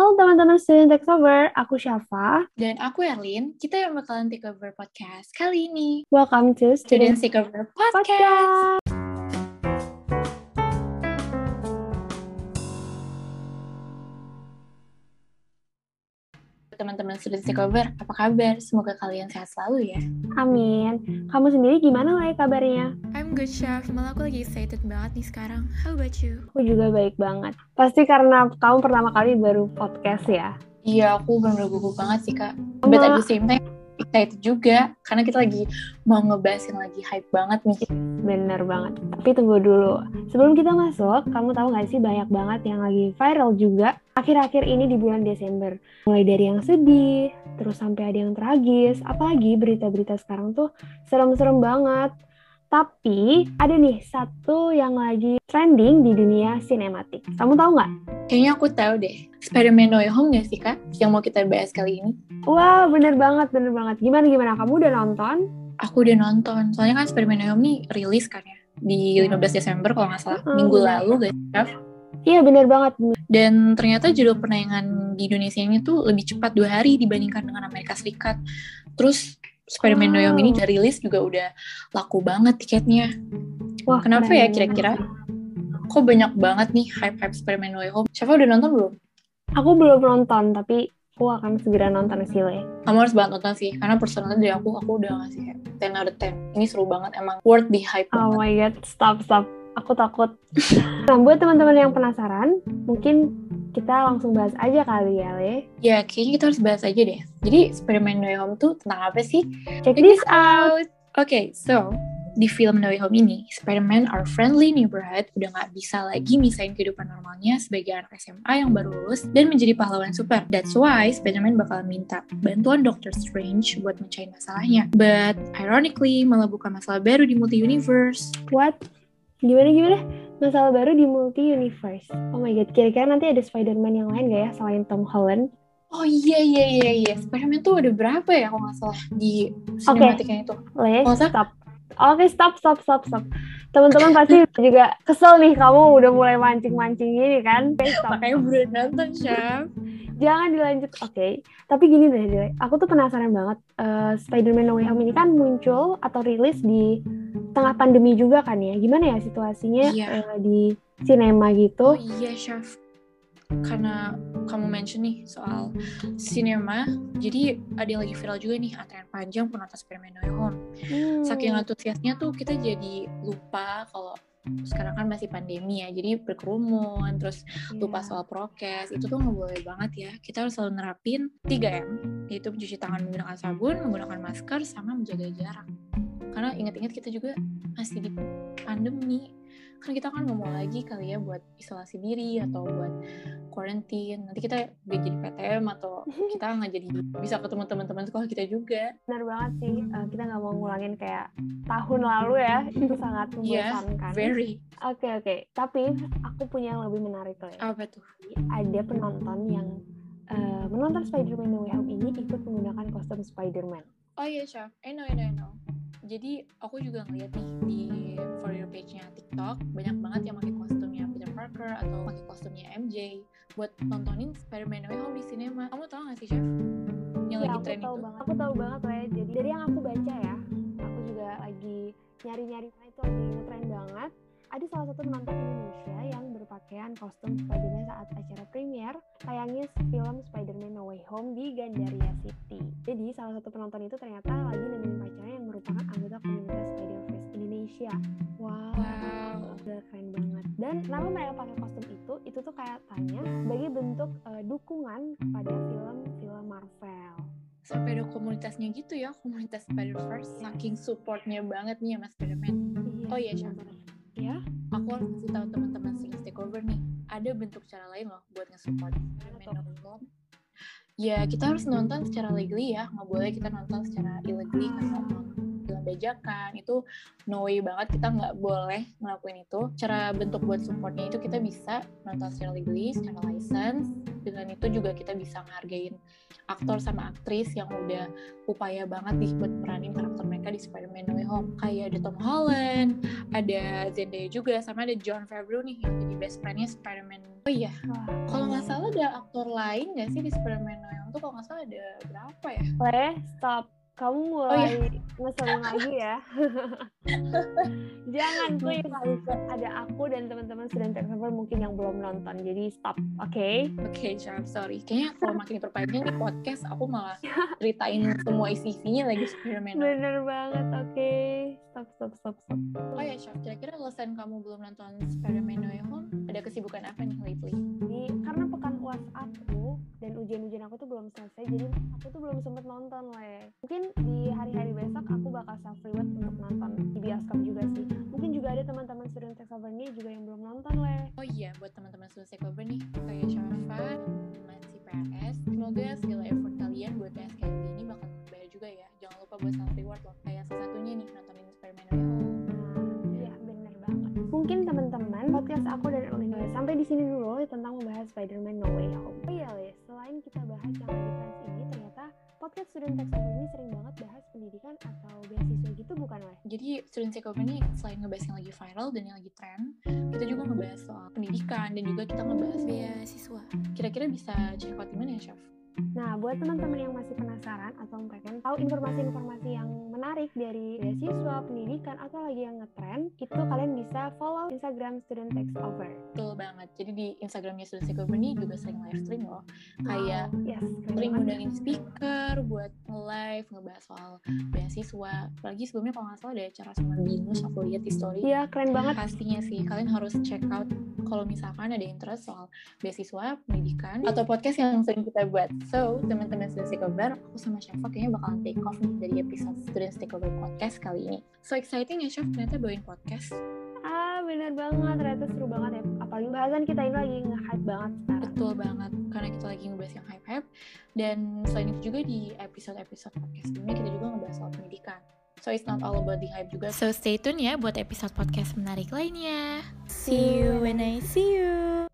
Halo teman-teman Student Takeover, aku Syafa. Dan aku Erlin, kita yang bakalan take over podcast kali ini. Welcome to Student Takeover Podcast. Podcast. Teman-teman Student Takeover, apa kabar? Semoga kalian sehat selalu ya. Amin. Kamu sendiri gimana lah kabarnya? I'm good, Chef. Malah aku lagi excited banget nih sekarang. How about you? Aku juga baik banget. Pasti karena kamu pertama kali baru podcast ya? Iya, aku bener-bener gugup banget sih, Kak. But at the same time, excited juga. Karena kita lagi mau ngebahas yang lagi hype banget nih. Bener banget. Tapi tunggu dulu. Sebelum kita masuk, kamu tahu gak sih banyak banget yang lagi viral juga akhir-akhir ini di bulan Desember. Mulai dari yang sedih, terus sampai ada yang tragis. Apalagi berita-berita sekarang tuh serem-serem banget. Tapi ada nih satu yang lagi trending di dunia sinematik. Kamu tahu nggak? Kayaknya aku tahu deh. Spider-Man No Way Home gak sih, Kak? Yang mau kita bahas kali ini. Wah, bener banget, bener banget. Gimana gimana? Kamu udah nonton? Aku udah nonton. Soalnya kan Spider-Man No Way Home nih rilis kan ya. Di 15 Desember kalau nggak salah. Hmm, Minggu bener. lalu, guys. Iya, bener banget. Dan ternyata judul penayangan di Indonesia ini tuh lebih cepat dua hari dibandingkan dengan Amerika Serikat. Terus Spider-Man No Home ini udah rilis juga udah laku banget tiketnya. Wah, Kenapa keren ya kira-kira? Kok banyak banget nih hype-hype Spider-Man No Way Home? Siapa udah nonton belum? Aku belum nonton, tapi aku akan segera nonton sih, Le. Kamu harus banget nonton sih, karena personalnya dari aku, aku udah ngasih kayak 10 out of 10. Ini seru banget, emang worth the hype Oh banget. my god, stop, stop. Aku takut. nah, buat teman-teman yang penasaran, mungkin kita langsung bahas aja kali ya, Le. Ya, kayaknya kita harus bahas aja deh. Jadi, Spider-Man No Way Home tuh tentang apa sih? Check this out. Oke, so di film No Way Home ini, Spider-Man Our Friendly Neighborhood udah nggak bisa lagi misahin kehidupan normalnya sebagai anak SMA yang baru lulus dan menjadi pahlawan super. That's why Spider-Man bakal minta bantuan Doctor Strange buat mecahin masalahnya. But ironically, malah buka masalah baru di multi-universe. What? Gimana gimana? Masalah baru di multi universe. Oh my god, kira-kira nanti ada Spider-Man yang lain gak ya selain Tom Holland? Oh iya iya iya iya, Spider-Man tuh ada berapa ya kalau nggak salah di sinematiknya itu? Le, Masa? stop. Oke, stop, stop, stop, stop. Teman-teman pasti juga kesel nih kamu udah mulai mancing-mancing gini kan? Oke, stop. Makanya udah nonton, Chef. Jangan dilanjut. Oke, tapi gini deh. Aku tuh penasaran banget. eh, Spider-Man No Way Home ini kan muncul atau rilis di tengah pandemi juga kan ya? Gimana ya situasinya Iya. eh, di sinema Oh gitu? iya, Chef. Karena kamu mention nih soal sinema, jadi ada yang lagi viral juga nih antrean panjang penonton Spider-Man No Way Home. Hmm. Saking antusiasnya tuh kita jadi lupa kalau sekarang kan masih pandemi ya, jadi berkerumun, terus lupa Iya. soal prokes, itu tuh nggak boleh banget ya. Kita harus selalu nerapin 3M, yaitu mencuci tangan menggunakan sabun, menggunakan masker, sama menjaga jarak. Karena ingat-ingat kita juga masih di pandemi, kan kita kan mau lagi kali ya buat isolasi diri atau buat quarantine. Nanti kita gak jadi PTM atau kita nggak jadi bisa ketemu teman-teman sekolah kita juga. Benar banget sih. eh, kita nggak mau ngulangin kayak tahun lalu ya. Itu sangat Iya, membosankan. Very. Oke oke. Tapi aku punya yang lebih menarik loh. ya. Apa tuh? Ada penonton yang eh, menonton Spider-Man No Way Home ini ikut menggunakan kostum Spider-Man. Oh iya, Chef. I know, I know, I know. Jadi aku juga ngeliat nih di TikTok, banyak banget yang pakai kostumnya Peter Parker atau pakai kostumnya MJ buat nontonin Spider-Man Way Home di sinema. Kamu tau gak sih, Chef? Yang Iya, lagi aku tren tahu itu. banget. Aku tahu banget lah ya. Jadi dari yang aku baca ya, aku juga lagi nyari-nyari itu lagi ngetren banget. Ada salah satu penonton Indonesia yang berpakaian kostum Spider-Man saat acara premier tayangnya film Spider-Man No Way Home di Gandaria City. Jadi salah satu penonton itu ternyata lagi nemenin Dan kenapa mereka pakai kostum itu? Itu tuh kayak tanya sebagai bentuk eh, dukungan kepada film-film Marvel. Sampai ada komunitasnya gitu ya, komunitas Spider-Verse. Saking supportnya banget nih sama Spider-Man. Oh iya, Chef. Ya, Aku harus kasih tahu teman-teman Student Takeover nih, ada bentuk cara lain loh buat nge-support Spider-Man. Ya, kita harus nonton secara legally ya, nggak boleh kita nonton secara illegally karena bajakan itu no way banget kita nggak boleh ngelakuin itu cara bentuk buat supportnya itu kita bisa nonton secara legally secara license dengan itu juga kita bisa ngehargain aktor sama aktris yang udah upaya banget nih buat meranin karakter mereka di Spider-Man No Way Home. Kayak ada Tom Holland, ada Zendaya juga, sama ada John Favreau nih yang jadi best friendnya Spider-Man. Oh iya, kalau nggak salah ada aktor lain nggak sih di Spider-Man No Way Home tuh kalau nggak salah ada berapa ya? Le, stop. Kamu Oh, mulai iya. ngeselin lagi ya. Jangan please. Ada aku dan teman-teman student Extrovert mungkin yang belum nonton. Jadi stop, oke? Oke, Syaf, sorry. Kayaknya kalau makin diperpanjang di podcast, aku malah ceritain semua isi-isinya lagi Spider-Man. Home. Bener banget, oke. Stop, stop, stop, stop. Oh ya, Syaf, kira-kira alasan kamu belum nonton Spider-Man No Way Home, ada kesibukan apa nih lately? Jadi ujian-ujian aku tuh belum selesai, jadi aku tuh belum sempet nonton le. Mungkin di hari-hari besok aku bakal self reward untuk nonton di bioskop juga sih. Mungkin juga ada teman-teman student Extrovert nih juga yang belum nonton le. Oh iya, buat teman-teman Susah Cover nih, kayak Syafa, masih PRS, semoga segala effort kalian buat PSKM ini bakal berbayar juga ya. Jangan lupa buat self reward loh. Kayak salah satunya nih, nontonin Spider-Man. Nah, iya. Mungkin teman-teman podcast aku dan Elin sampai di sini dulu tentang membahas Spider-Man No Way Home. Oh iya Le, selain kita bahas yang lagi trends ini, ternyata podcast student Extrovert ini sering banget bahas pendidikan atau beasiswa gitu bukan Le? Jadi Student ini selain ngebahas yang lagi viral dan yang lagi tren, kita juga ngebahas soal pendidikan dan juga kita ngebahas Beasiswa. kira-kira bisa check out di mana ya, Chef? Nah, buat teman-teman yang masih penasaran atau pengen tahu informasi-informasi yang menarik dari beasiswa, pendidikan, atau lagi yang ngetren, itu kalian bisa follow Instagram Student Takes Over. Betul banget. Jadi di Instagramnya Student Takeover ini juga sering live stream loh. Kayak yes, keren sering ngundangin speaker buat nge-live, ngebahas soal beasiswa. Apalagi sebelumnya kalau nggak salah ada acara sama Binus, aku lihat di story. Iya, keren banget. Pastinya sih, kalian harus check out kalau misalkan ada interest soal beasiswa, pendidikan, atau podcast yang sering kita buat. So, teman-teman Student Takeover, aku sama Syafa kayaknya bakalan take off nih dari episode Student Takeover podcast kali ini. So exciting ya, Syaf, ternyata bawain podcast. Ah, bener banget. Ternyata seru banget ya. Apalagi bahasan kita ini lagi nge-hype banget sekarang. Betul banget, karena kita lagi ngebahas yang hype-hype. Dan selain itu juga di episode-episode podcast sebelumnya kita juga ngebahas soal pendidikan. So it's not all about the hype juga. So stay tune ya buat episode podcast menarik lainnya. See you when I see you.